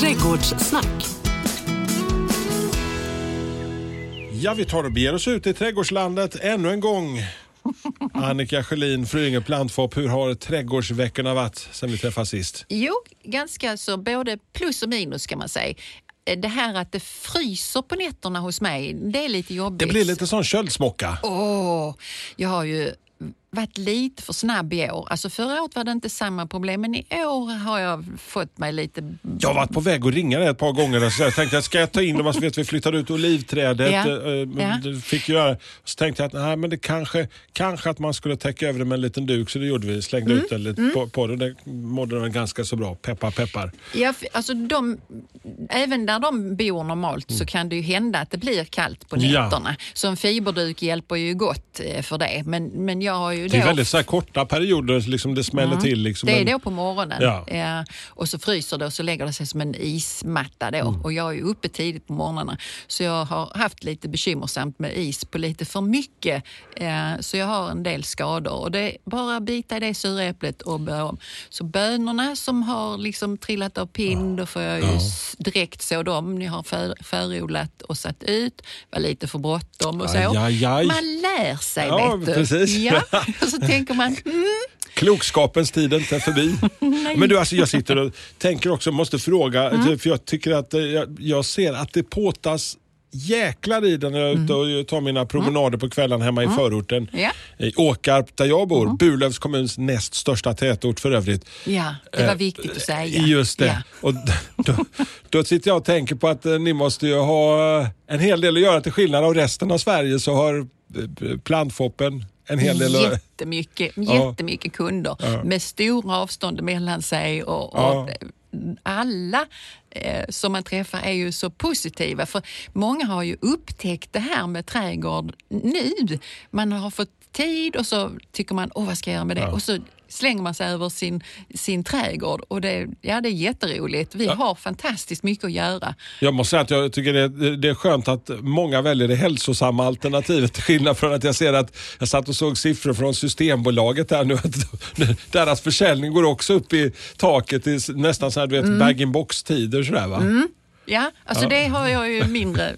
Trädgårdssnack. Ja, vi tar och beger oss ut i trädgårdslandet ännu en gång. Annika Sjölin, Flyinge Plantfop, hur har trädgårdsveckorna varit sen vi träffades sist? Jo, ganska så både plus och minus kan man säga. Det här att det fryser på nätterna hos mig, det är lite jobbigt. Det blir lite sån köldsmocka. Åh, jag har ju varit lite för snabb i år. Alltså förra året var det inte samma problem, men i år har jag fått mig lite... Jag har varit på väg att ringa dig ett par gånger. Så jag tänkte, ska jag ta in dem? Så vet vi flyttade ut olivträdet. Ja. eh, Ja. Fick göra. Så tänkte jag att nej, men det kanske, kanske att man skulle täcka över det med en liten duk. Så det gjorde vi. Slängde Mm. ut det lite på, på det. Det mådde den ganska så bra. Peppar, peppar. Ja, alltså de, även där de bor normalt så kan det ju hända att det blir kallt på Mm. Ja. nätterna. Så en fiberduk hjälper ju gott eh, för det. Men, men jag har ju Det är väldigt så korta perioder. Liksom det smäller till. Liksom, Det är men- då på morgonen. Ja. Ja, och så fryser det och så lägger det sig som en ismatta då. Mm. Och jag är ju uppe tidigt på morgnarna. Så jag har haft lite bekymmersamt med is på lite för mycket. Eh, så jag har en del skador. Och det är bara att bita i det sura äpplet och börja om. Så bönorna som har liksom trillat av pinn, då får jag ju s- direkt så dem. Ni har för, förodlat och satt ut. var lite för bråttom och så. Aj, aj, aj. Man lär sig Ja, vet du. precis. Ja, och så tänker man, mm, Klokskapens tid är inte förbi. Men du, alltså, jag sitter och tänker också, måste fråga, Mm. för jag tycker att eh, jag, jag ser att det påtas jäklar i den när jag är ute och tar mina promenader på kvällen hemma i förorten. Mm. Ja. I Åkarp där jag bor, Burlövs kommuns näst största tätort för övrigt. Ja, det var Eh, viktigt att säga. Just det. Ja. Och då, då sitter jag och tänker på att eh, ni måste ju ha en hel del att göra till skillnad av resten av Sverige så har plantfoppen en hel del att... Jättemycket, Ja. jättemycket kunder Ja. med stora avstånd mellan sig och, Ja. och alla eh, som man träffar är ju så positiva. För många har ju upptäckt det här med trädgård nu. Man har fått tid och så tycker man, åh vad ska jag göra med det? Och så slänger man sig över sin, sin trädgård och det, ja, det är jätteroligt. Vi har fantastiskt mycket att göra. Jag måste säga att jag tycker det, det är skönt att många väljer det hälsosamma alternativet till skillnad från att jag ser att jag satt och såg siffror från Systembolaget här nu att deras försäljning går också upp i taket i nästan så här, du vet, Mm. bag-in-box-tider sådär va? Ja, alltså det har jag ju mindre...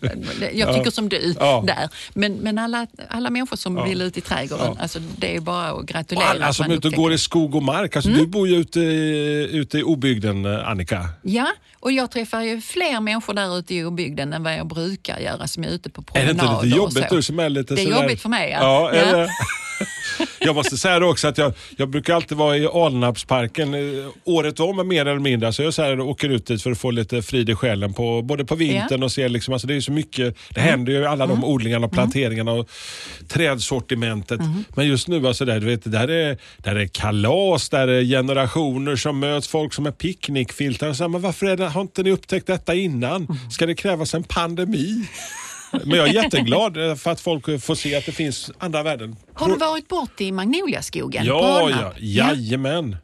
Jag tycker som du Ja. där. Men, men alla, alla människor som vill ut i trädgården, alltså det är bara att Och gratulera. alla att som är ute och går i skog och mark. Alltså, Du bor ju ute ute i obygden eh, Annika. Ja, och jag träffar ju fler människor där ute i obygden än vad jag brukar göra som är ute på Är det promenader inte lite och jobbigt du som är lite Det är sådär- jobbigt för mig, ja. ja. Jag måste säga det också att jag, jag brukar alltid vara i Alnarpsparken eh, året om mer eller mindre. Så jag så här, åker ut dit för att få lite frid i själen på, både på vintern och se liksom, alltså det är så mycket, det Mm. händer ju alla de odlingarna och planteringarna och trädsortimentet. Mm. Men just nu, alltså där, du vet, där, är, där är kalas, där är generationer som möts, folk som är picknickfiltar. och Så här, Men varför är det, har inte ni upptäckt detta innan? Mm. Ska det krävas en pandemi? Men jag är jätteglad för att folk får se att det finns andra värden. Har du varit bort i Magnoliaskogen? Ja, ja, jajamän.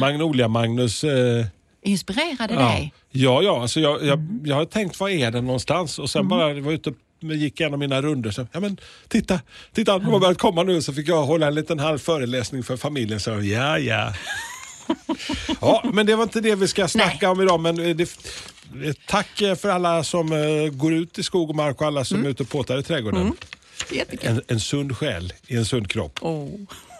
Magnolia-Magnus. Eh, Inspirerade ja. dig? ja, ja, alltså jag, jag, jag har tänkt var är den någonstans och sen bara var ute och gick en av mina runder. Så, ja, men, titta, titta, de har börjat komma nu. Så fick jag hålla en liten halv föreläsning för familjen. Så, ja, ja. ja, men det var inte det vi ska snacka om idag. Men eh, det, eh, tack eh, för alla som går ut i skog och mark och alla som är ute och påtar i trädgården. Jättekul. En, en sund själ i en sund kropp. Åh.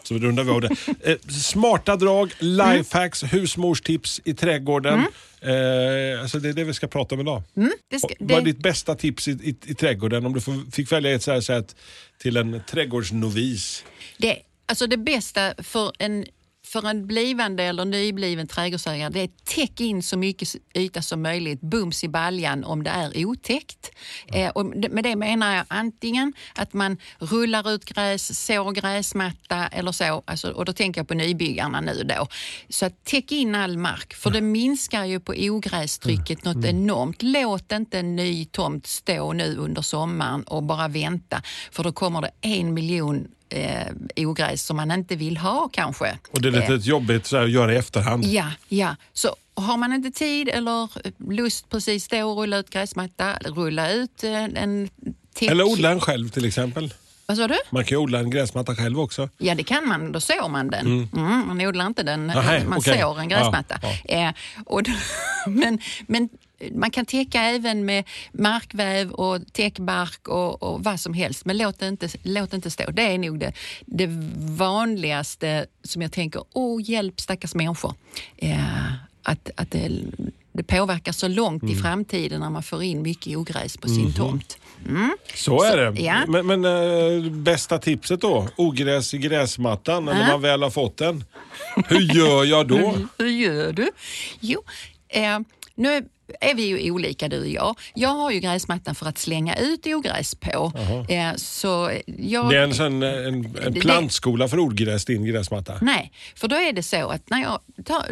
Så rundar vi av det. Eh, smarta drag, lifehacks, husmorstips i trädgården. Eh, alltså det är det vi ska prata om idag. Det ska, Vad är det, ditt bästa tips i, i, i trädgården om du får, fick välja ett så här sätt till en trädgårdsnovis? det, alltså det bästa för en för en blivande eller nybliven trädgårdsägare det är att täcka in så mycket yta som möjligt, bums i baljan om det är otäckt. Eh, och med det menar jag antingen att man rullar ut gräs, sår gräsmatta eller så, alltså, och då tänker jag på nybyggarna nu då. Så att täcka in all mark, för det minskar ju på ogrästrycket något enormt. Låt inte en ny tomt stå nu under sommaren och bara vänta, för då kommer det en miljon eh, ogräs som man inte vill ha kanske. Och det är lite Eh, jobbigt så här, att göra i efterhand. Ja, ja. Så har man inte tid eller lust precis då att rulla ut gräsmatta, rulla ut eh, en täck... Eller odla en själv till exempel. Vad sa du? Man kan ju odla en gräsmatta själv också. Ja, det kan man. Då sår man den. Mm. man odlar inte den, Nähä, man okej. sår en gräsmatta. Ja, Eh, och då, men, men man kan täcka även med markväv och täckbark och, och vad som helst, men låt det inte, låt det inte stå. Det är nog det, det vanligaste som jag tänker, åh hjälp stackars människor. Eh, att, att det, det påverkar så långt i framtiden när man får in mycket ogräs på sin tomt. Mm. Så är det. ja. Men, men eh, bästa tipset då? Ogräs i gräsmattan när man väl har fått den. Hur gör jag då? Hur gör du? Jo, eh, nu är vi ju olika du och jag. Jag har ju gräsmattan för att slänga ut ogräs på. Eh, så jag, Det är en, sån, en, en Det- plantskola för ogräs, din gräsmatta. Nej, för då är det så att när jag tar,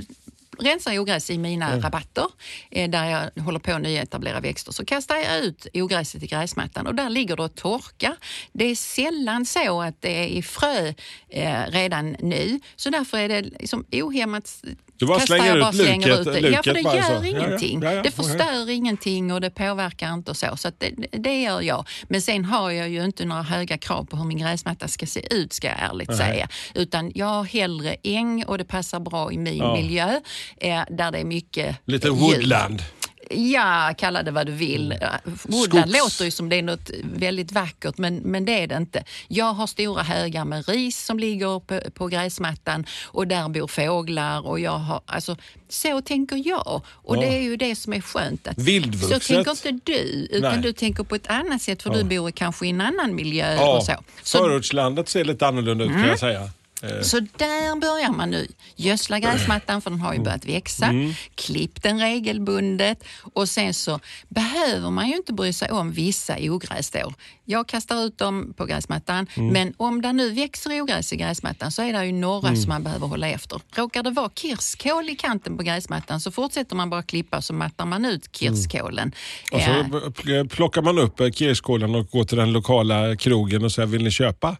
rensar ogräs i mina Mm. rabatter eh, där jag håller på att nyetablera växter så kastar jag ut ogräset i gräsmattan och där ligger det och torkar. Det är sällan så att det är i frö eh, redan nu så därför är det liksom ohämmat Du bara kastar slänger jag bara ut slänger luket- ut det. Ja, för det gör så. Ja, ja. ingenting. Ja, ja, Det förstör ingenting och det påverkar inte och så. Så det, det gör jag. Men sen har jag ju inte några höga krav på hur min gräsmatta ska se ut, ska jag ärligt säga. Utan jag har hellre äng och det passar bra i min miljö eh, där det är mycket Lite djur. woodland. Ja, kalla det vad du vill. Mm. Skogs- låter ju som det är något väldigt vackert, men, men det är det inte. Jag har stora högar med ris som ligger på, på gräsmattan och där bor fåglar. Och jag har, alltså, så tänker jag. Och Ja. det är ju det som är skönt. Att, Vildvuxet. Så tänker inte du, utan Nej. du tänker på ett annat sätt för du bor kanske i en annan miljö. Ja, och så. Så förortslandet ser lite annorlunda ut kan jag säga. Eh, så där börjar man nu. Gödsla gräsmattan för den har ju börjat växa. Mm. Klipp den regelbundet och sen så behöver man ju inte bry sig om vissa ogräs då. Jag kastar ut dem på gräsmattan Mm. men om det nu växer ogräs i gräsmattan så är det ju några Mm. som man behöver hålla efter. Råkar det vara kirskål i kanten på gräsmattan så fortsätter man bara klippa så mattar man ut kirskålen. Och så plockar man upp eh, kirskålen och går till den lokala krogen och säger vill ni köpa?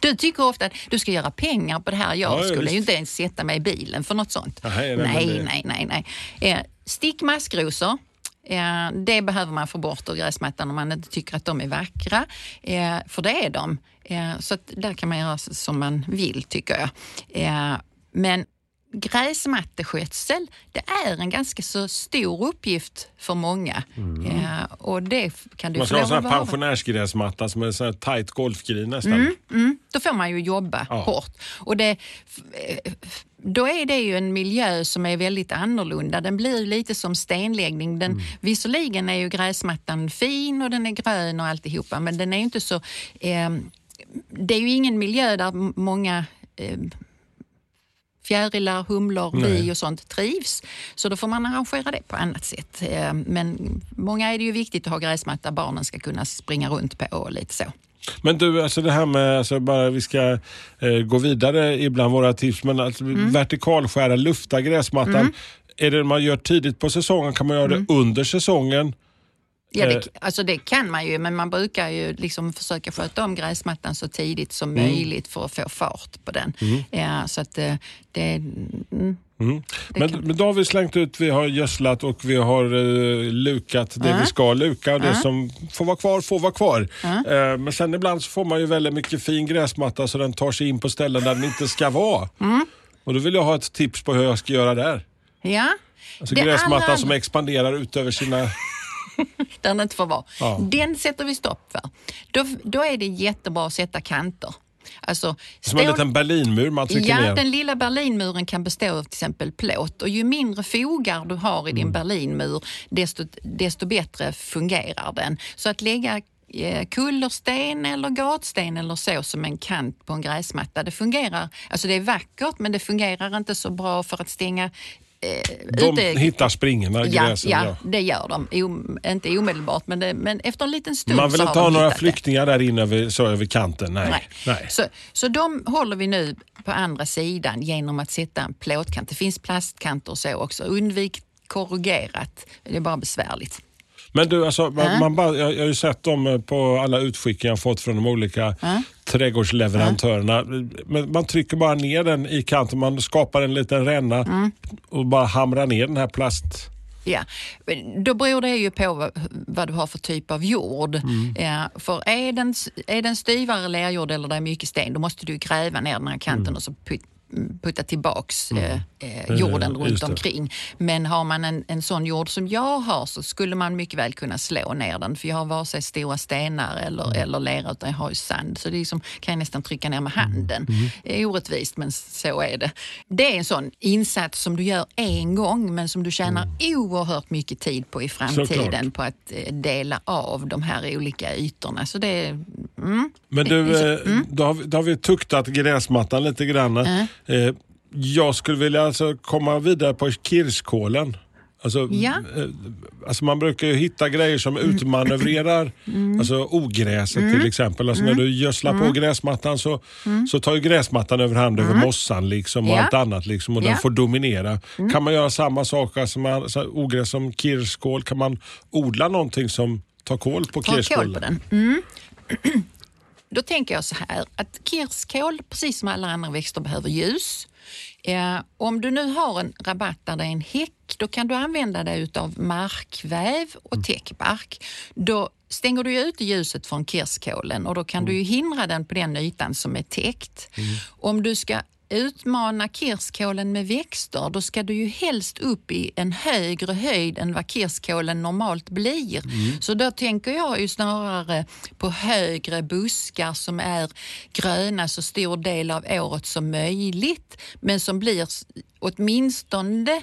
Du tycker ofta att du ska göra pengar på det här. Jag Ja, skulle visst. ju inte ens sätta mig i bilen för något sånt. Nej, nej, nej, nej, nej, nej. Eh, stick maskrosor. Eh, det behöver man få bort ur gräsmattan om man inte tycker att de är vackra. Eh, för det är de. Eh, så där kan man göra som man vill tycker jag. Eh, men gräsmatteskötsel, det är en ganska så stor uppgift för många. Eh, och det kan du Mm. Man ska ha en pensionärsgräsmatta som är sån här tight golfgrin nästan. Mm, då får man ju jobba Ja. hårt. Och det, eh, då är det ju en miljö som är väldigt annorlunda. Den blir lite som stenläggning. Den, Visserligen är ju gräsmattan fin och den är grön och alltihopa men den är inte så... Eh, det är ju ingen miljö där många eh, fjärilar, humlor, bi och sånt trivs. Så då får man arrangera det på annat sätt. Eh, Men många är det ju viktigt att ha gräsmatta barnen ska kunna springa runt på och lite så. Men du, alltså det här med, alltså bara vi ska eh, gå vidare ibland våra tips, men alltså, Mm. vertikalskära, lufta gräsmattan. Är det man gör tidigt på säsongen? Kan man göra Mm. det under säsongen? Ja, Eh. det, alltså det kan man ju, men man brukar ju liksom försöka sköta om gräsmattan så tidigt som Mm. möjligt för att få fart på den. Ja, så att eh, det... Mm, Mm. Det Men, men då har vi slängt ut, vi har gödslat och vi har eh, lukat det Ja. vi ska luka och det Ja. som får vara kvar får vara kvar. Ja. Eh, men sen ibland så får man ju väldigt mycket fin gräsmatta så den tar sig in på ställen där den inte ska vara. Mm. Och då vill jag ha ett tips på hur jag ska göra där. ja, Alltså Det gräsmattan allra- som expanderar utöver sina... där den inte får vara. Ja. Den sätter vi stopp för. Då, då är det jättebra att sätta kanter. Alltså, Som en liten Berlinmur man trycker Ja, ner. den lilla Berlinmuren kan bestå av till exempel plåt och ju mindre fogar du har i Mm. din Berlinmur desto, desto bättre fungerar den. Så att lägga eh, kullersten eller gatsten eller så som en kant på en gräsmatta, det fungerar, alltså det är vackert men det fungerar inte så bra för att stänga eh, De ute- hittar springorna i Ja, gräset. ja, ja. det gör de. O, inte omedelbart, men, det, men efter en liten stund Man vill inte ha några hittat det. flyktingar där inne över, så över kanten. Nej. Nej. Nej. Så, så de håller vi nu på andra sidan genom att sätta en plåtkant. Det finns plastkanter och så också. Undvik korrugerat. Det är bara besvärligt. Men du, alltså, man, man bara, jag, jag har ju sett dem eh, på alla utskick jag fått från de olika trädgårdsleverantörerna. Men man trycker bara ner den i kanten, man skapar en liten ränna och bara hamrar ner den här plast... Ja, då beror det ju på vad, du har för typ av jord. Mm. Ja, för är den, är den styvare lerjord eller det är mycket sten, då måste du gräva ner den här kanten Mm. och så putta tillbaks eh, eh, jorden Mm. runt omkring. Men har man en, en sån jord som jag har så skulle man mycket väl kunna slå ner den. För jag har vare sig stora stenar eller, Mm. eller lera utan jag har ju sand. Så det liksom, kan jag nästan trycka ner med handen. Mm. Det är orättvist men så är det. Det är en sån insats som du gör en gång men som du tjänar oerhört mycket tid på i framtiden Mm. På att eh, dela av de här olika ytorna. Så det mm, Men du, eh, Mm. då, har vi, då har vi tuktat gräsmattan lite grann. Eh, jag skulle vilja alltså komma vidare på kirskålen. Alltså, Ja. eh, alltså man brukar ju hitta grejer som utmanövrerar alltså ogräset till exempel. Alltså När du gödslar på gräsmattan så, så tar ju gräsmattan överhand över mossan liksom och Ja. allt annat liksom, och den Ja. får dominera. Kan man göra samma sak, alltså man, så här, ogräs som kirskål, kan man odla någonting som tar kål på Ta Då tänker jag så här att kirskål, precis som alla andra växter, behöver ljus. Eh, om du nu har en rabatt där det är en häck, då kan du använda dig av markväv och täckbark. Då stänger du ju ut ljuset från kirskålen och då kan du ju hindra den på den ytan som är täckt. Om du ska utmana kirskålen med växter, då ska du ju helst upp i en högre höjd än vad kirskålen normalt blir. Så då tänker jag ju snarare på högre buskar som är gröna så stor del av året som möjligt, men som blir åtminstone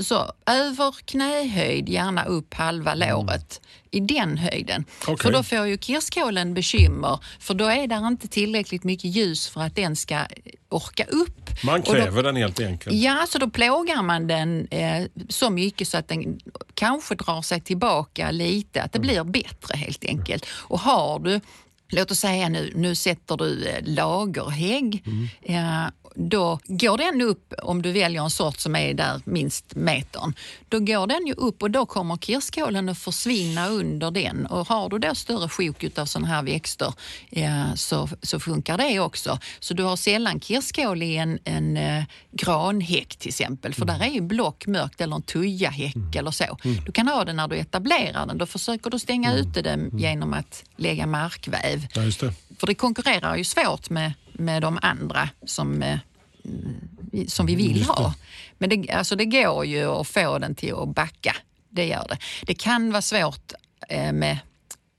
så över knähöjd, gärna upp halva låret i den höjden. Okej. För då får ju kirskålen bekymmer, för då är där inte tillräckligt mycket ljus för att den ska orka upp. Man kväver den helt enkelt. Ja, så då plågar man den eh, så mycket så att den kanske drar sig tillbaka lite, att det blir bättre helt enkelt. Och har du, låt oss säga nu, nu sätter du eh, lagerhägg, eh, då går den upp, om du väljer en sort som är där minst metern, då går den ju upp och då kommer kirskålen att försvinna under den. Och har du då större sjok av sådana här växter eh, så, så funkar det också. Så du har sällan kirskål i en, en eh, granhäck till exempel, för där är ju block mörkt eller en tujahäck eller så. Du kan ha den när du etablerar den. Då försöker du stänga ute den genom att lägga markväv. Ja, det. För det konkurrerar ju svårt med, med de andra som, eh, mm, som vi vill ha. Men det, alltså det går ju att få den till att backa. Det gör det. Det kan vara svårt eh, med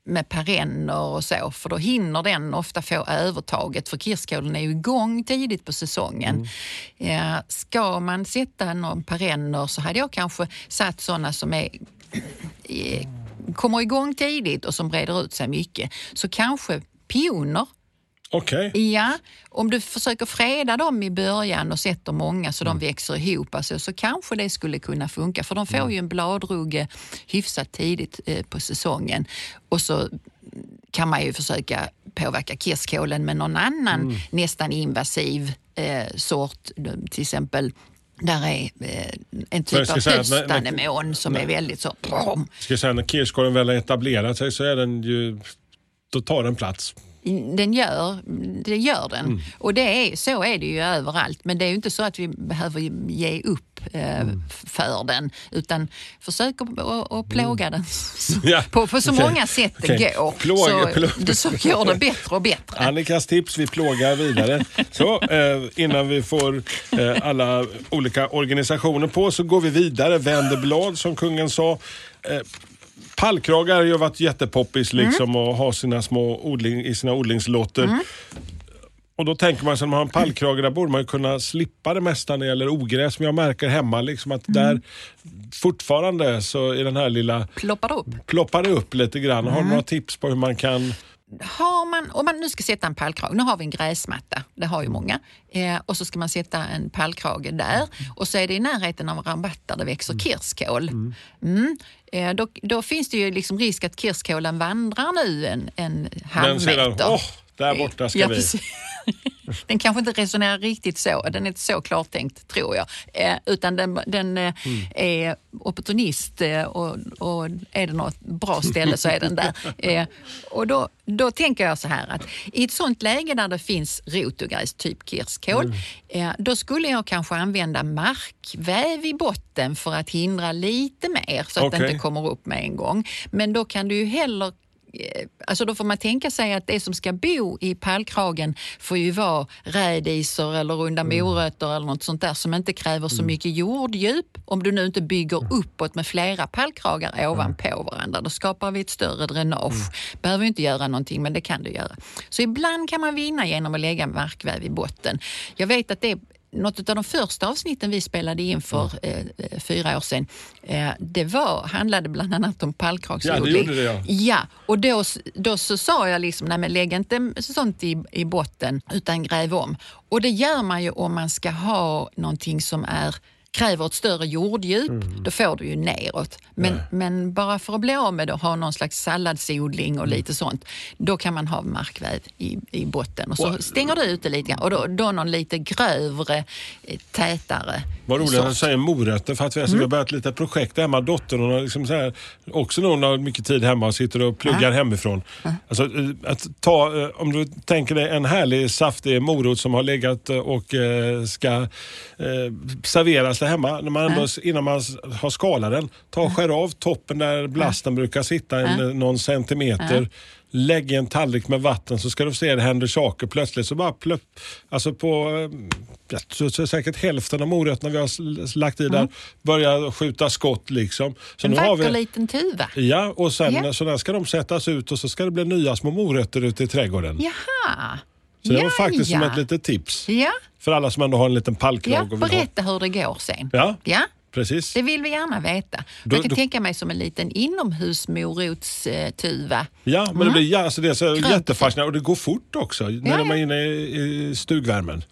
med perenner och så, för då hinner den ofta få övertaget för kirskålen är ju igång tidigt på säsongen. Eh, ska man sätta någon perenner så hade jag kanske satt sådana som är kommer igång tidigt och som breder ut sig mycket. Så kanske pioner Okej. Ja, om du försöker freda dem i början och sätter många så Mm. de växer ihop alltså, så kanske det skulle kunna funka. För de Mm. får ju en bladrugge hyfsat tidigt eh, på säsongen. Och så kan man ju försöka påverka kirskålen med någon annan Mm. nästan invasiv eh, sort. Till exempel där är eh, en typ av när- när- höstanemon som är väldigt så... Brom. Ska säga, när kirskålen väl har etablerat sig så är den ju, då tar den plats. Den gör, det gör den. Mm. Och det är, så är det ju överallt. Men det är ju inte så att vi behöver ge upp eh, Mm. för den. Utan försök att, plåga den så, Ja, på, på så okej. många sätt det går. Plåga- så, plåga. så går det bättre och bättre. Annikas tips, vi plågar vidare. Så, eh, innan vi får eh, alla olika organisationer på så går vi vidare. Vänder blad som kungen sa. Pallkragar har ju varit jättepoppis liksom och ha sina små odling, i sina odlingslotter. Och då tänker man sig när man har en pallkrage, där borde man kunna slippa det mesta när det gäller ogräs. Men jag märker hemma liksom att där fortfarande så är den här lilla Ploppar upp. ploppar det upp lite grann. Har du några tips på hur man kan... Har man, om man nu ska sätta en pallkrage, nu har vi en gräsmatta, det har ju många, eh, och så ska man sätta en pallkrage där och så är det i närheten av en rabatt där det växer kirskål. Mm. Eh, då, då finns det ju liksom risk att kirskålen vandrar nu en, en halv Den sedan, meter. åh, där borta ska Ja, vi. precis. Den kanske inte resonerar riktigt så, den är inte så klartänkt tror jag. Eh, utan den, den eh, Mm. är opportunist eh, och, och är det något bra ställe så är den där. Eh, och då, då tänker jag så här att i ett sånt läge där det finns rotogräs, typ kirskål, Mm. eh, då skulle jag kanske använda markväv i botten för att hindra lite mer så att det Okej. inte kommer upp med en gång. Men då kan du ju heller eh, alltså då får man tänka sig att det som ska bo i pallkragen får ju vara rädisor eller runda Mm. morötter eller något sånt där som inte kräver så mycket jorddjup. Om du nu inte bygger Mm. uppåt med flera pallkragar ovanpå varandra, då skapar vi ett större dränage. Behöver ju inte göra någonting, men det kan du göra. Så ibland kan man vinna genom att lägga markväv i botten. Jag vet att det något av de första avsnitten vi spelade in för eh, eh, fyra år sedan, eh, det var, handlade bland annat om pallkragsodling. Ja, det gjorde det, ja. Ja, och då, då så sa jag liksom, nej men lägg inte sånt i, i botten utan gräv om. Och det gör man ju om man ska ha någonting som är kräver ett större jorddjup, Mm. då får du ju neråt. Men, men bara för att bli av med det och ha någon slags salladsodling Mm. och lite sånt, då kan man ha markväv i, i botten. Och så stänger du ute lite grann. Och då, då någon lite grövre, eh, tätare Vad roligt att du säger morötter för att vi, alltså, vi har börjat ett litet projekt hemma. Dottern hon har liksom så här, också när hon har mycket tid hemma och sitter och pluggar hemifrån. Alltså, eh, att ta, eh, om du tänker dig en härlig saftig morot som har legat och ska eh, serveras där hemma. När man ändå, Innan man har skalat den, ta skär av toppen där blasten brukar sitta en, eh, någon centimeter. Lägg i en tallrik med vatten så ska du se det händer saker. Plötsligt så bara plöpp, alltså på eh, tror så säkert hälften av morötterna vi har lagt i där börjar skjuta skott. Liksom. Så En nu har vi, liten tuva. Ja, och sen Ja. så ska de sättas ut och så ska det bli nya små morötter ute i trädgården. Jaha. Så det ja, var faktiskt ja. som ett litet tips. Ja, För alla som ändå har en liten ja. pallkrag. och vill ha. berätta hur det går sen. Ja, Ja, precis. det vill vi gärna veta. Då- jag kan då- tänka mig som en liten inomhusmorotstuva. Ja, men det, blir, ja, alltså det är så jättefascinerande och det går fort också när Ja, de är ja. inne i, stugvärmen.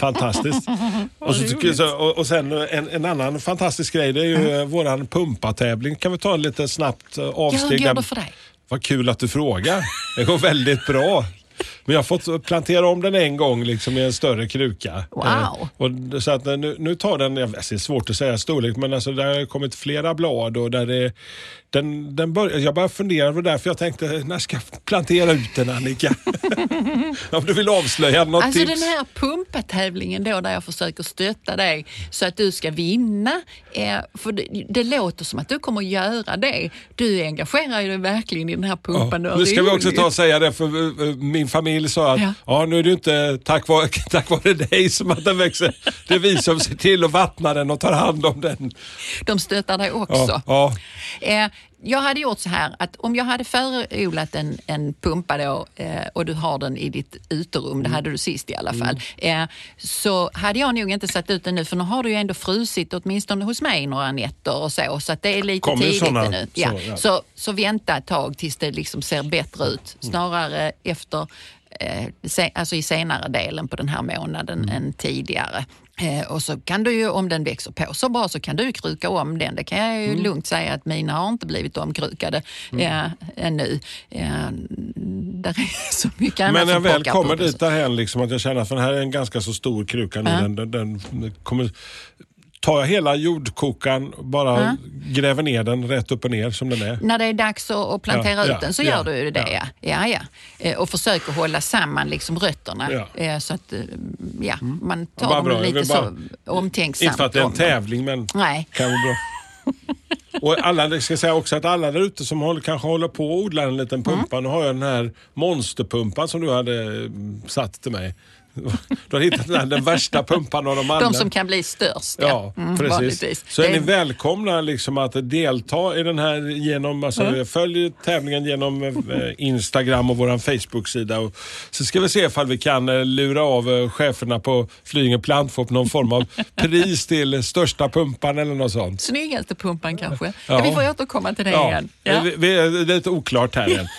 Fantastiskt. och, så och, och sen en, en annan fantastisk grej det är ju mm. våran pumpatävling. Kan vi ta en lite snabbt eh, Ja, avsteg? hur går det för dig? Vad kul att du frågar. Det går väldigt bra. Men jag har fått plantera om den en gång liksom i en större kruka. Wow. Eh, och så att nu, nu tar den, jag det är svårt att säga storlek, men alltså där har kommit flera blad och där det, den, den bör, jag bara funderar på det därför jag tänkte, när ska jag plantera ut den Annika? Om du vill avslöja något Alltså tips? den här pumpatävlingen då där jag försöker stötta dig så att du ska vinna. Eh, för det, det låter som att du kommer att göra det. Du engagerar dig verkligen i den här pumpan. Ja, nu ska vi också ta och säga det, för eh, min familj sa att Ja. ja. nu är det inte tack vare, tack vare dig som att den växer. Det är vi som ser till att vattna den och tar hand om den. De stöttar dig också. Ja, ja. Eh, jag hade gjort så här att om jag hade förodlat en, en pumpa då, eh, och du har den i ditt uterum, Mm. det hade du sist i alla fall, eh, så hade jag nog inte satt ut den nu för nu har du ju ändå frusit åtminstone hos mig några nätter och så, så det är lite Kommer tidigt såna- nu. så, Ja. ja. Så, så vänta ett tag tills det liksom ser bättre ut. Mm. Snarare efter eh, se, alltså i senare delen på den här månaden Mm. än tidigare. Eh, och så kan du ju, om den växer på så bra, så kan du kruka om den. Det kan jag Mm. ju lugnt säga att mina har inte blivit omkrukade eh, ännu. Eh, där är så mycket annat Men när jag väl kommer dit därhen, liksom, att jag känner att den här är en ganska så stor kruka nu. Ja. Den, den, den kommer, tar jag hela jordkokan bara Ja. gräver ner den rätt upp och ner som den är. När det är dags att, plantera Ja, ut ja, den så gör du det. Ja. Ja, ja. Eh, Och försöker hålla samman liksom rötterna. Mm. eh, så att eh, ja, man tar dem bra. Lite så omtänksamt. Inte för att det är en tävling, men Nej. kan vara bra. Och alla, ska säga också att alla där ute som håller, kanske håller på att odla en liten Mm. pumpa. Nu har jag den här monsterpumpan som du hade mm, satt till mig. Du har hittat den, den värsta pumpan av dem alla. De som kan bli störst. Ja, Mm, precis. vanligtvis. Så är ni välkomna liksom att delta i den här genom, alltså Mm. följ tävlingen genom eh, Instagram och vår Facebook-sida. Och så ska vi se ifall vi kan eh, lura av eh, cheferna på Flyinge Plantfop någon form av pris till största pumpan eller något sånt. Snyggaste pumpan kanske. Ja. Ja. vi får återkomma till det Ja, igen. Ja. Vi, vi, det är lite oklart här än.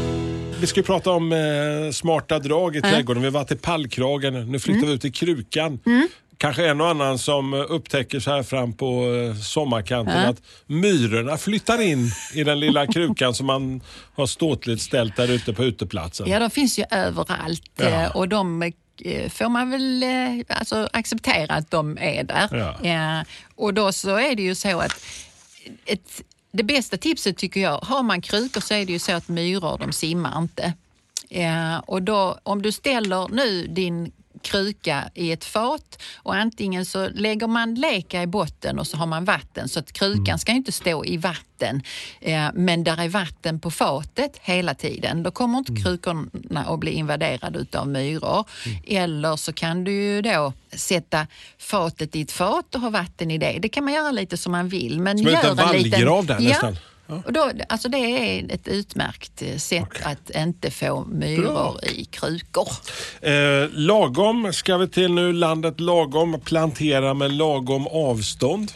Vi ska ju prata om eh, smarta drag i trädgården. Vi har varit i pallkragen, nu flyttar vi ut i krukan. kanske en och annan som upptäcker så här fram på eh, sommarkanten Ja. att myrorna flyttar in i den lilla krukan som man har ståtligt ställt där ute på uteplatsen. Ja, de finns ju överallt Ja. eh, och de eh, får man väl eh, alltså, acceptera att de är där. Ja. Eh, Och då så är det ju så att ett, det bästa tipset tycker jag, har man krukor så är det ju så att myror de simmar inte. Ja, och då, om du ställer nu din kruka i ett fat och antingen så lägger man leka i botten och så har man vatten så att krukan ska ju inte stå i vatten eh, men där är vatten på fatet hela tiden. Då kommer inte krukorna att bli invaderade utav myror. Eller så kan du ju då sätta fatet i ett fat och ha vatten i det. Det kan man göra lite som man vill. Men Som en gör liten vallgrav där ja, nästan. Och då, alltså det är ett utmärkt eh, sätt att inte få myror i krukor. Eh, lagom ska vi till nu, landet lagom, plantera med lagom avstånd.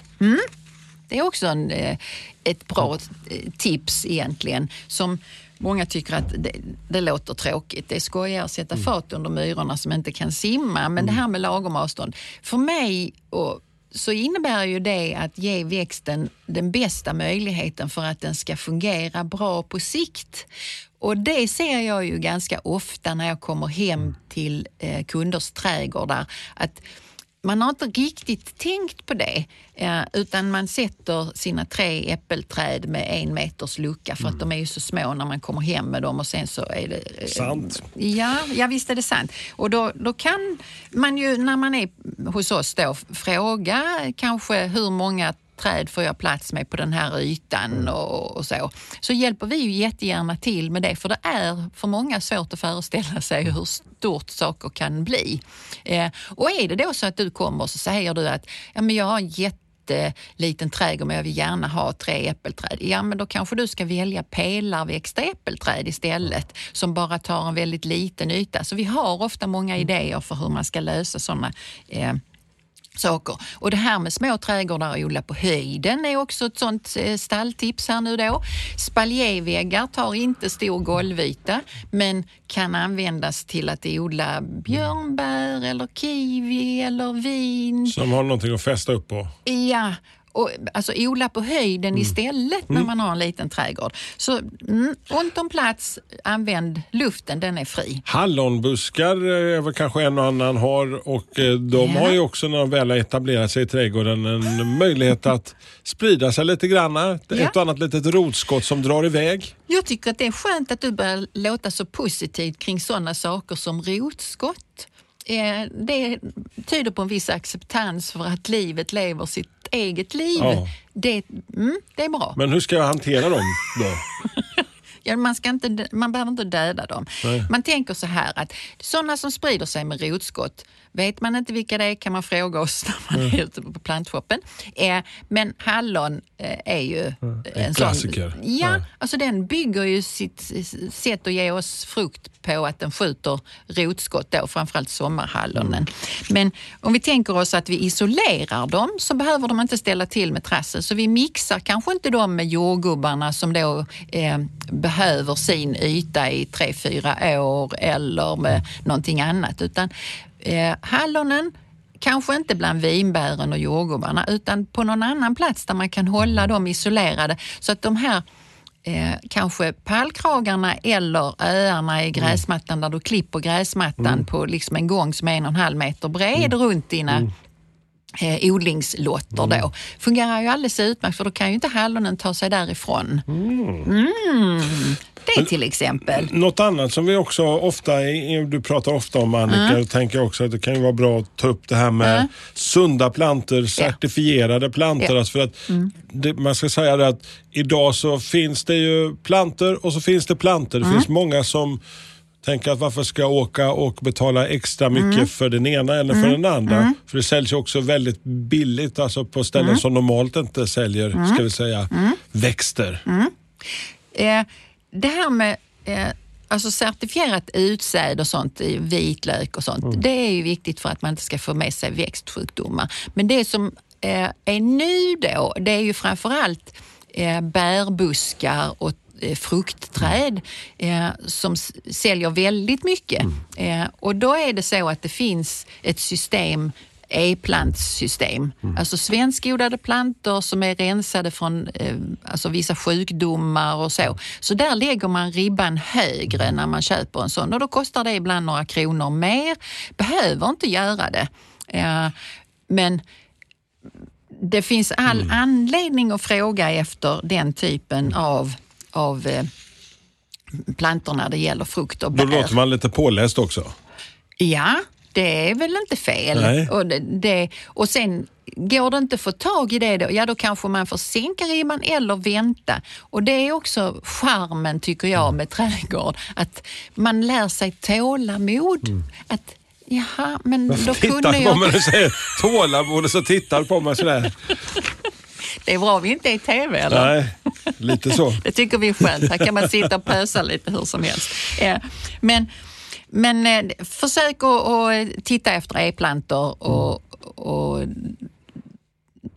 Det är också en, eh, ett bra eh, tips egentligen som Många tycker att det, det låter tråkigt. Det är skojigare att sätta fat under myrorna som inte kan simma. Men det här med lagom avstånd. För mig och, så innebär ju det att ge växten den bästa möjligheten för att den ska fungera bra på sikt. Och det ser jag ju ganska ofta när jag kommer hem till eh, kunders trädgårdar. Att man har inte riktigt tänkt på det eh, utan man sätter sina tre äppelträd med en meters lucka för att de är ju så små när man kommer hem med dem och sen så är det... eh, Sant. Ja, ja visst är det sant. Och då, då kan man ju när man är hos oss då fråga kanske hur många träd får jag plats med på den här ytan och, och så. Så hjälper vi ju jättegärna till med det för det är för många svårt att föreställa sig hur stort saker kan bli. Eh, och är det då så att du kommer och så säger du att ja, men jag har en jätteliten trädgård men jag vill gärna ha tre äppelträd. Ja men då kanske du ska välja pelarväxta äppelträd istället som bara tar en väldigt liten yta. Så vi har ofta många idéer för hur man ska lösa sådana eh, saker. Och det här med små trädgårdar och odla på höjden är också ett sånt eh, stalltips här nu då. Spaljéväggar tar inte stor golvyta men kan användas till att odla björnbär eller kiwi eller vin. Som har någonting att fästa upp på. Ja, och, alltså odla på höjden istället när man har en liten trädgård. Så mm, ont om plats, använd luften, den är fri. Hallonbuskar är väl kanske en och annan har och eh, de Ja. har ju också när de väl har etablerat sig i trädgården en möjlighet att sprida sig lite grann. Ett Ja. och annat litet rotskott som drar iväg. Jag tycker att det är skönt att du börjar låta så positivt kring sådana saker som rotskott. Eh, Det tyder på en viss acceptans för att livet lever sitt eget liv. Ja. Det, mm, det är bra. Men hur ska jag hantera dem då? Ja, man, ska inte, man behöver inte döda dem. Man tänker så här att sådana som sprider sig med rotskott, vet man inte vilka det är kan man fråga oss när man är ute på plantshoppen. Eh, men hallon eh, är ju en, klassiker. Sån, ja, Ja. alltså den bygger ju sitt sätt att ge oss frukt på att den skjuter rotskott då, framförallt sommarhallonen. Men om vi tänker oss att vi isolerar dem så behöver de inte ställa till med trassel. Så vi mixar kanske inte dem med jordgubbarna som då eh, behöver sin yta i tre, fyra år eller med någonting annat. Utan eh, hallonen Kanske inte bland vinbären och jordgubbarna utan på någon annan plats där man kan hålla dem isolerade. Så att de här eh, kanske pallkragarna eller öarna i gräsmattan där du klipper gräsmattan på liksom en gång som är en och en halv meter bred runt dina eh, odlingslotter då. Fungerar ju alldeles utmärkt för då kan ju inte hallonen ta sig därifrån. Mm. Det till exempel. Något annat som vi också ofta, du pratar ofta om Annika, och tänker också att det kan ju vara bra att ta upp det här med Mm. sunda planter, certifierade planter. Ja. Mm. Alltså för att det, man ska säga det att idag så finns det ju planter och så finns det planter. Mm. Det finns många som tänker att varför ska jag åka och betala extra mycket Mm. för den ena eller för den andra. För det säljs ju också väldigt billigt, alltså på ställen Mm. som normalt inte säljer, ska vi säga, växter. Eh, det här med eh, alltså certifierat utsäde och sånt, vitlök och sånt, det är ju viktigt för att man inte ska få med sig växtsjukdomar. Men det som eh, är nu då, det är ju framförallt eh, bärbuskar och eh, fruktträd eh, som säljer väldigt mycket. Eh, och då är det så att det finns ett system e-plantsystem. Mm. Alltså svenskodlade plantor som är rensade från eh, alltså vissa sjukdomar och så. Så där lägger man ribban högre när man köper en sån och då kostar det ibland några kronor mer. Behöver inte göra det. Eh, men det finns all mm. anledning att fråga efter den typen av, av eh, plantor när det gäller frukt och bär. Då låter man lite påläst också. Ja, det är väl inte fel. Och, det, det, och sen går det inte att få tag i det, då, ja då kanske man får sänka ribban eller vänta. Och det är också charmen tycker jag med trädgård, att man lär sig tålamod. Mm. Att Jaha, men Varför då kunde jag... på mig och säger tålamod och så tittar på mig sådär. Det är bra vi inte är i TV eller? Nej, lite så. det tycker vi är skönt. Här kan man sitta och pösa lite hur som helst. Men, men eh, försök att titta efter e-plantor och, och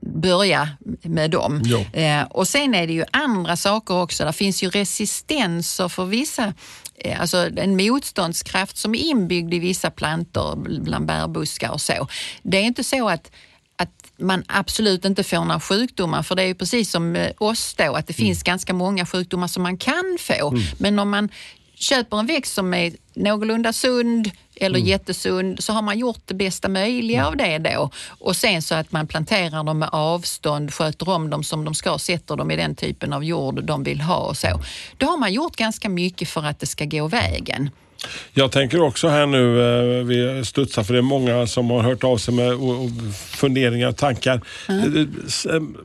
börja med dem. Eh, och sen är det ju andra saker också. Det finns ju resistenser för vissa Eh, alltså en motståndskraft som är inbyggd i vissa plantor, bland bärbuskar och så. Det är inte så att att man absolut inte får några sjukdomar, för det är ju precis som oss då, att det mm. finns ganska många sjukdomar som man kan få. Mm. Men om man köper en växt som är någorlunda sund eller mm. jättesund så har man gjort det bästa möjliga av det då. Och sen så att man planterar dem med avstånd, sköter om dem som de ska, sätter dem i den typen av jord de vill ha och så. Då har man gjort ganska mycket för att det ska gå vägen. Jag tänker också här nu, eh, vi studsar för det är många som har hört av sig med funderingar och tankar. Mm.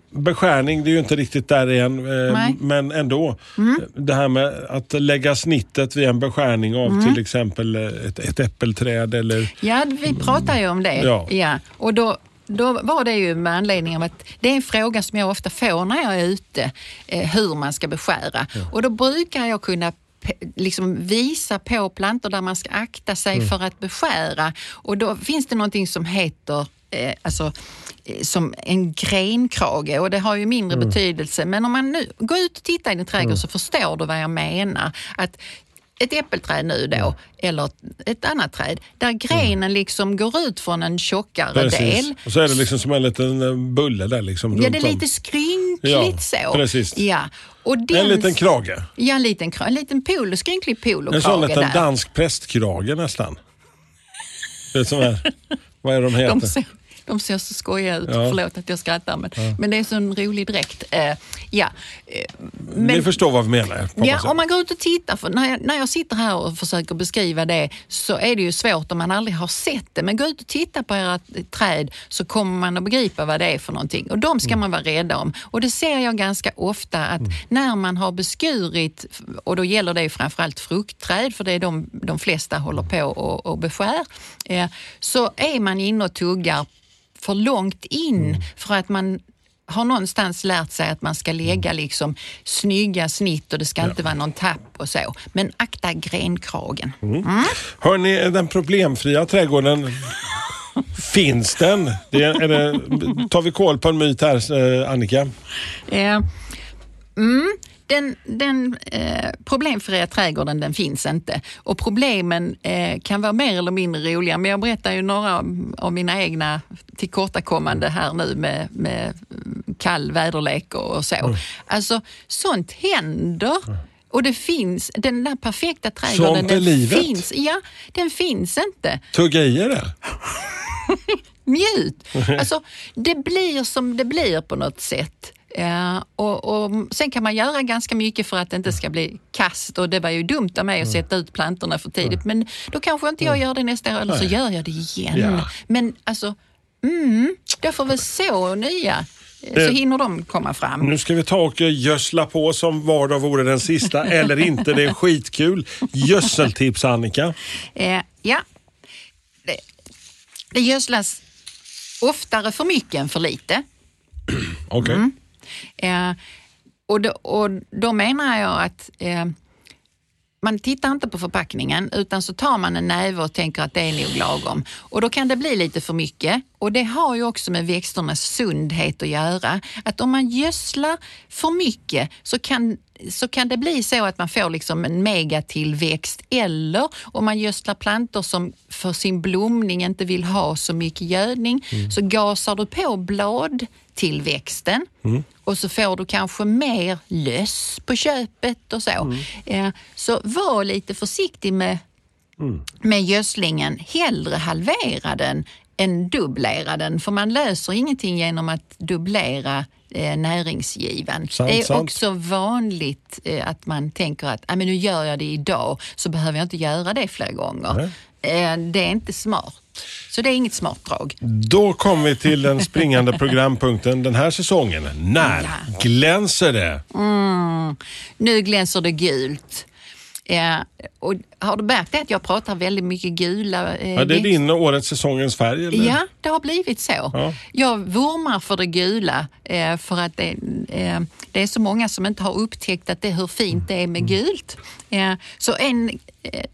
Beskärning, det är ju inte riktigt där igen, Nej. men ändå. Mm. Det här med att lägga snittet vid en beskärning av mm. till exempel ett, ett äppelträd eller... Ja, vi pratar ju om det. Ja. ja. Och då, då var det ju med anledning av att det är en fråga som jag ofta får när jag är ute, hur man ska beskära. Ja. Och då brukar jag kunna liksom visa på plantor där man ska akta sig mm. för att beskära. Och då finns det någonting som heter eh, alltså, eh, som en grenkrage och det har ju mindre mm. betydelse. Men om man nu går ut och tittar i din trädgård mm. så förstår du vad jag menar. Att ett äppelträd nu då, eller ett annat träd, där grenen mm. liksom går ut från en tjockare precis. del. Och så är det liksom som en liten eh, bulle där. Liksom, ja, det är lite skrynkligt ja, så. Precis. Ja. Och den, en liten krage? Ja, en liten, en liten polo, skrynklig polokrage. En sån liten dansk prästkrage nästan. Det är som är, vad är de heter? De de ser så skojiga ut. Ja. Förlåt att jag skrattar men, ja. men det är så en rolig dräkt. Eh, ja. Eh, men, Ni förstår vad vi menar? Ja, om man går ut och tittar. För när, jag, när jag sitter här och försöker beskriva det så är det ju svårt om man aldrig har sett det. Men gå ut och titta på era träd så kommer man att begripa vad det är för någonting. Och de ska mm. man vara rädda om. Och det ser jag ganska ofta att mm. när man har beskurit, och då gäller det framförallt fruktträd för det är de, de flesta håller på och, och beskär, eh, så är man inne och tuggar för långt in mm. för att man har någonstans lärt sig att man ska lägga mm. liksom snygga snitt och det ska ja. inte vara någon tapp och så. Men akta grenkragen. Mm. Mm. Hörni, den problemfria trädgården, finns den? Det är, är det, tar vi koll på en myt här, eh, Annika? Eh, mm den, den eh, problemfria trädgården den finns inte och problemen eh, kan vara mer eller mindre roliga. Men jag berättar ju några av mina egna tillkortakommande här nu med, med kall väderlek och så. Mm. Alltså sånt händer. Och det finns, den där perfekta trädgården, Sånt är den livet. finns. Ja, den finns inte. Tugga i det. Njut. Alltså, det blir som det blir på något sätt. Ja, och, och, sen kan man göra ganska mycket för att det inte ska bli kast och det var ju dumt av mig att sätta ut plantorna för tidigt men då kanske inte jag gör det nästa år eller så gör jag det igen. Ja. Men alltså, mm, jag får väl så nya så eh, hinner de komma fram. Nu ska vi ta och gödsla på som var dag vore den sista, eller inte. Det är skitkul. Gödseltips Annika? Eh, ja, det, det gödslas oftare för mycket än för lite. Okej. Okay. Mm. Eh, och, då, och då menar jag att eh, man tittar inte på förpackningen utan så tar man en näve och tänker att det är nog lagom. Och då kan det bli lite för mycket och det har ju också med växternas sundhet att göra. Att om man gödslar för mycket så kan så kan det bli så att man får liksom en megatillväxt eller om man gödslar plantor som för sin blomning inte vill ha så mycket gödning mm. så gasar du på bladtillväxten mm. och så får du kanske mer löss på köpet och så. Mm. Eh, så var lite försiktig med, mm. med gödslingen. Hellre halvera den än dubblera den för man löser ingenting genom att dubblera eh, näringsgiven. Sant, det är sant. också vanligt eh, att man tänker att ah, men nu gör jag det idag så behöver jag inte göra det flera gånger. Eh, det är inte smart. Så det är inget smart drag. Då kommer vi till den springande programpunkten den här säsongen. När Ja. glänser det? Mm. Nu glänser det gult. Eh, och har du märkt det att jag pratar väldigt mycket gula eh, Ja, det är växter? din årets säsongens färg? Eller? Ja, det har blivit så. Ja. Jag vurmar för det gula eh, för att det, eh, det är så många som inte har upptäckt att det, hur fint det är med gult. Eh, så en, eh,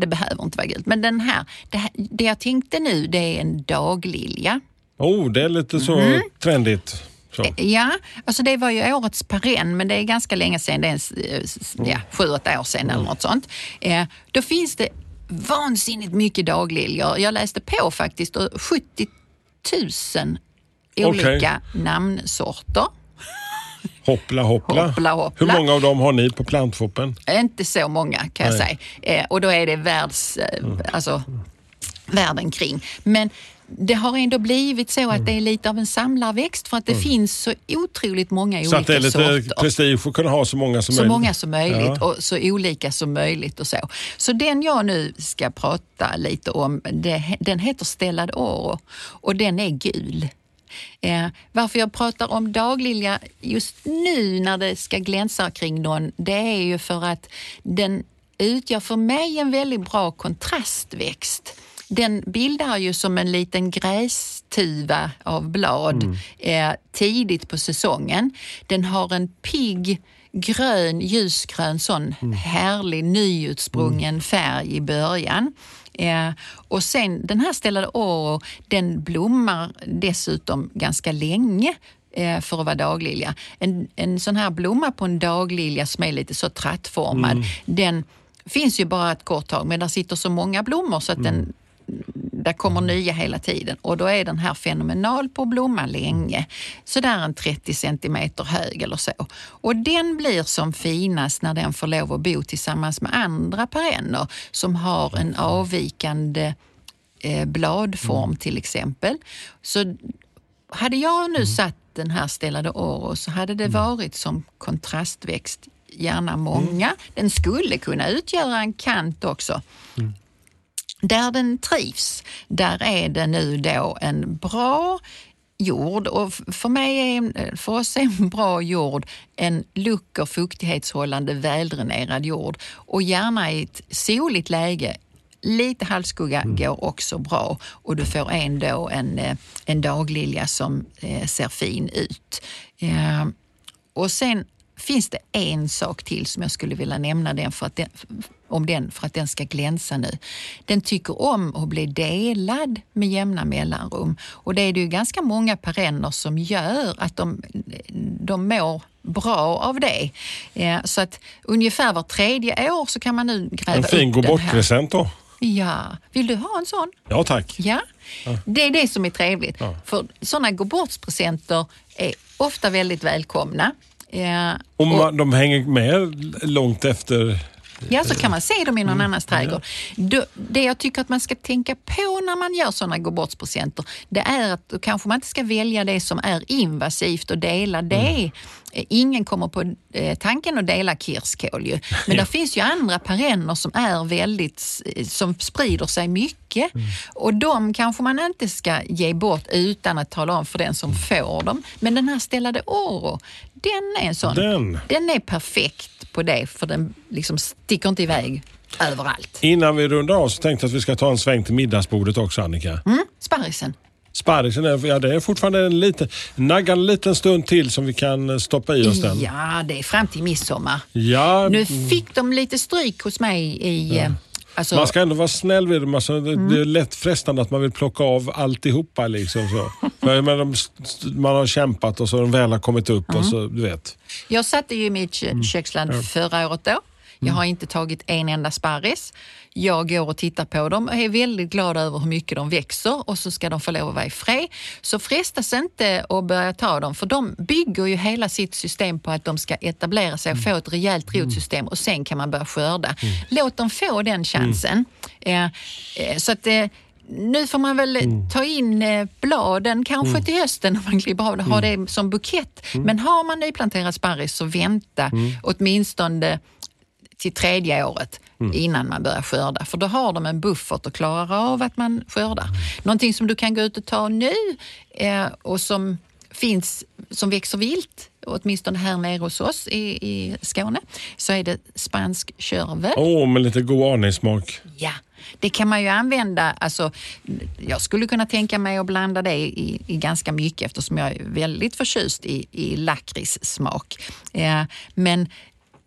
det behöver inte vara gult, men den här, det, här, det jag tänkte nu det är en daglilja. Oh, det är lite så Mm. trendigt. Så. Ja, alltså det var ju årets perenn, men det är ganska länge sedan. Det är en, ja, sju, åtta år sedan eller något sånt. Eh, då finns det vansinnigt mycket dagliljor. Jag läste på faktiskt och 70 000 olika namnsorter. Hoppla, hoppla. Hoppla, hoppla. Hur många av dem har ni på plantfoppen? Inte så många kan jag Nej. säga. Eh, och då är det världs, eh, alltså, världen kring. Men det har ändå blivit så att det är lite av en samlarväxt för att det finns så otroligt många Så olika att det är lite sorter. prestige att kunna ha så många som så möjligt. många som möjligt Ja. och så olika som möjligt och så. Så den jag nu ska prata lite om, det, den heter Stellad Oro och den är gul. Eh, varför jag pratar om daglilja just nu när det ska glänsa kring någon, det är ju för att den utgör för mig en väldigt bra kontrastväxt. Den bildar ju som en liten grästuva av blad eh, tidigt på säsongen. Den har en pigg grön, ljusgrön, sån härlig nyutsprungen färg i början. Eh, och sen den här ställade oro, den blommar dessutom ganska länge eh, för att vara daglilja. En, en sån här blomma på en daglilja som är lite så trattformad, den finns ju bara ett kort tag men där sitter så många blommor så att den där kommer nya hela tiden och då är den här fenomenal på att blomma länge. Sådär en 30 centimeter hög eller så. Och den blir som finast när den får lov att bo tillsammans med andra perenner som har en avvikande eh, bladform till exempel. Så hade jag nu satt den här ställade oro så hade det varit som kontrastväxt, gärna många. Den skulle kunna utgöra en kant också. Där den trivs, där är det nu då en bra jord och för, mig är, en- för oss är en bra jord en luck och fuktighetshållande väldränerad jord och gärna i ett soligt läge. Lite halvskugga går också bra och du får ändå en, eh, en daglilja som eh, ser fin ut. Eh, och sen finns det en sak till som jag skulle vilja nämna den för att den, om den för att den ska glänsa nu. Den tycker om att bli delad med jämna mellanrum och det är det ju ganska många perenner som gör att de, de mår bra av det. Eh, Så att ungefär var tredje år så kan man nu gräva En fin upp gå den här. bort-present då. Ja, vill du ha en sån? Ja tack. Ja, det är det som är trevligt. För sådana gå-bort-presenter är ofta väldigt välkomna. Eh, Och man, de hänger med långt efter. Ja, så kan man se dem i någon annans trädgård. Då- Det jag tycker att man ska tänka på när man gör sådana gå-bort-presenter, det är att då kanske man inte ska välja det som är invasivt och dela det. Eh, Ingen kommer på eh, tanken att dela kirskål ju. Men det finns ju andra perenner som är väldigt, eh, som sprider sig mycket. Och de kanske man inte ska ge bort utan att tala om för den som får dem. Men den här ställade oro, den är en sån. Den. Den är perfekt på det för den liksom sticker inte iväg överallt. Innan vi rundar av så tänkte jag att vi ska ta en sväng till middagsbordet också Annika. Mm, sparrisen. Sparrisen är, ja, det är fortfarande en liten, nagga en liten stund till som vi kan eh, stoppa i oss den. Ja, det är fram till midsommar. Ja, Nu fick de lite stryk hos mig i, eh, Alltså- man ska ändå vara snäll vid dem. Alltså, det, det är lätt frestande att man vill plocka av alltihopa. Liksom, så. För, men de, man har kämpat och så de väl har kommit upp och så, du vet. Jag satte ju i mitt kö- köksland förra året då. Jag har inte tagit en enda sparris. Jag går och tittar på dem. Och är väldigt glad över hur mycket de växer och så ska de få lov att vara i fred. Så frestas inte att börja ta dem för de bygger ju hela sitt system på att de ska etablera sig och få ett rejält rotsystem och sen kan man börja skörda. Låt dem få den chansen. Eh, eh, så att eh, nu får man väl ta in bladen kanske till hösten om man klipper av det, ha det som bukett. Men har man nyplanterad sparris så vänta. Åtminstone till tredje året innan man börjar skörda. För då har de en buffert och klarar av att man skördar. Någonting som du kan gå ut och ta nu eh, och som finns, som växer vilt, åtminstone här nere hos oss i, i Skåne, så är det spansk körvel. Åh, med lite god aningssmak. Ja, det kan man ju använda. Alltså, jag skulle kunna tänka mig att blanda det i, i ganska mycket eftersom jag är väldigt förtjust i, i lakritssmak. Eh, men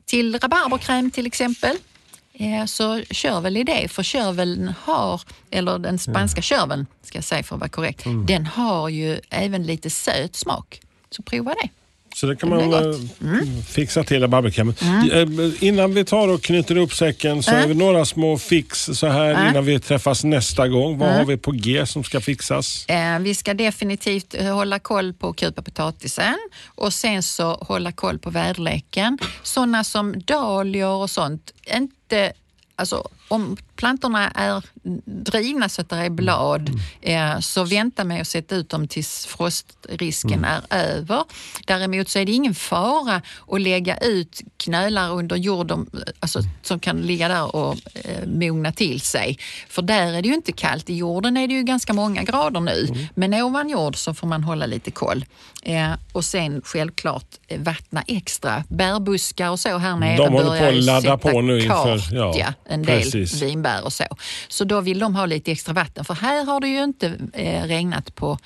till rabarberkräm till exempel eh, så körvel i det. För körveln har, eller den spanska körveln ska jag säga för att vara korrekt, den har ju även lite söt smak. Så prova det. Så det kan Det man blir eh. Mm. fixa till rabarberkrämen. Eh, Innan vi tar och knyter upp säcken så Mm. har vi några små fix så här Mm. innan vi träffas nästa gång. Vad har vi på G som ska fixas? Eh, vi ska definitivt hålla koll på kupa potatisen och sen så hålla koll på väderleken. Sådana som dahlior och sånt, inte Alltså, om plantorna är drivna så att det är blad, eh, så vänta med att sätta ut dem tills frostrisken är över. Däremot så är det ingen fara att lägga ut knölar under jord de- alltså, som kan ligga där och eh, mogna till sig. För där är det ju inte kallt. I jorden är det ju ganska många grader nu, men ovan jord så får man hålla lite koll. Eh, och sen självklart eh, vattna extra. Bärbuskar och så här nere De håller på att ladda på nu inför- kart, ja, en del precis. vinbär och så. Så då vill de ha lite extra vatten för här har det ju inte eh, regnat på,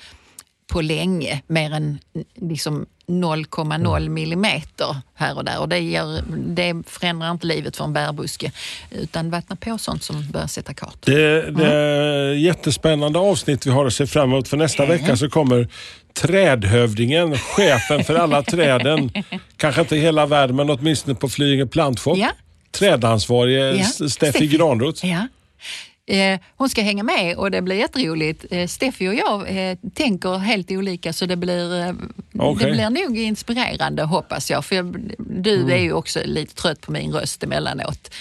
på länge, mer än liksom 0,0 millimeter här och där. Och det, gör, det förändrar inte livet för en bärbuske utan vattna på sånt som börjar sätta kart. Det, det är jättespännande avsnitt vi har att se fram emot. För nästa vecka så kommer trädhövdingen, chefen för alla träden. Kanske inte hela världen men åtminstone på Flyinge Plantshop. Ja. Trädansvarige Ja, Steffi Steffi. Granroth. Ja. Eh, hon ska hänga med och det blir jätteroligt. Eh, Steffi och jag eh, tänker helt olika så det blir, Okej. det blir nog inspirerande hoppas jag. För jag, du Mm. är ju också lite trött på min röst emellanåt.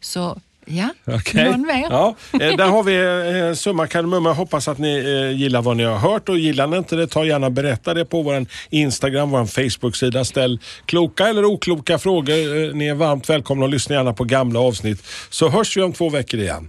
Så ja, Okej. någon mer? Ja, eh, där har vi eh, summa kardemumma. Jag hoppas att ni eh, gillar vad ni har hört och gillar ni inte det, ta gärna berätta det på vår Instagram, vår Facebook-sida. Ställ kloka eller okloka frågor. Ni är varmt välkomna och lyssna gärna på gamla avsnitt. Så hörs vi om två veckor igen.